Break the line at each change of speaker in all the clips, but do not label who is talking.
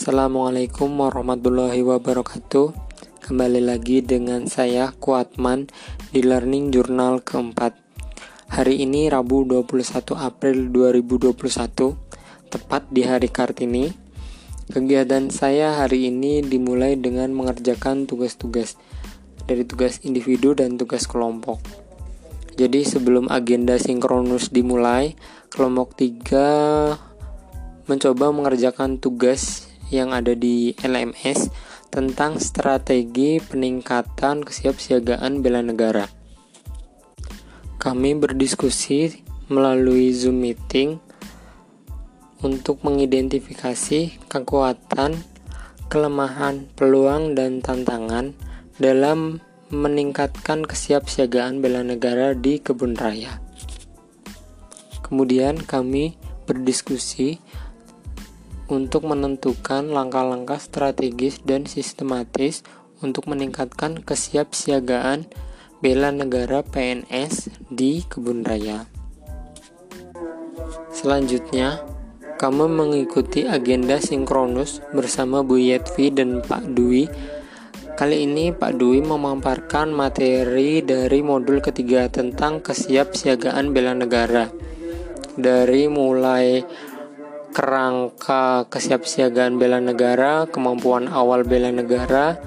Assalamualaikum warahmatullahi wabarakatuh. Kembali lagi dengan saya Kuatman di Learning Journal keempat. Hari ini Rabu 21 April 2021 Tepat di hari Kartini. Kegiatan saya hari ini dimulai dengan mengerjakan tugas-tugas Dari tugas individu dan tugas kelompok. Jadi sebelum agenda sinkronus dimulai Kelompok 3 mencoba mengerjakan tugas yang ada di LMS tentang strategi peningkatan kesiapsiagaan bela negara. Kami berdiskusi melalui Zoom meeting untuk mengidentifikasi kekuatan, kelemahan, peluang, dan tantangan dalam meningkatkan kesiapsiagaan bela negara di kebun raya. Kemudian kami berdiskusi untuk menentukan langkah-langkah strategis dan sistematis untuk meningkatkan kesiapsiagaan bela negara PNS di kebun raya. Selanjutnya, kamu mengikuti agenda sinkronus bersama Bu Yetvi dan Pak Dwi. Kali ini Pak Dwi memaparkan materi dari modul ketiga tentang kesiapsiagaan bela negara. Dari mulai kerangka kesiapsiagaan bela negara, kemampuan awal bela negara,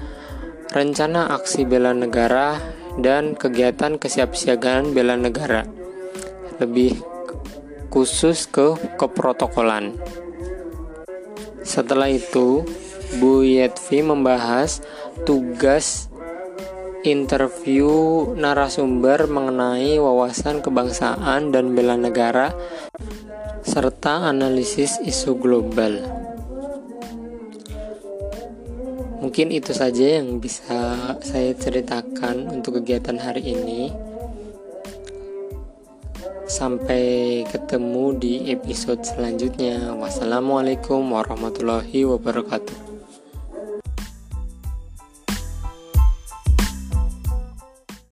rencana aksi bela negara, dan kegiatan kesiapsiagaan bela negara. Lebih khusus ke keprotokolan. Setelah itu, Bu Yetvi membahas tugas interview narasumber mengenai wawasan kebangsaan dan bela negara serta analisis isu global. Mungkin itu saja yang bisa saya ceritakan untuk kegiatan hari ini. Sampai ketemu di episode selanjutnya. Wassalamualaikum warahmatullahi wabarakatuh.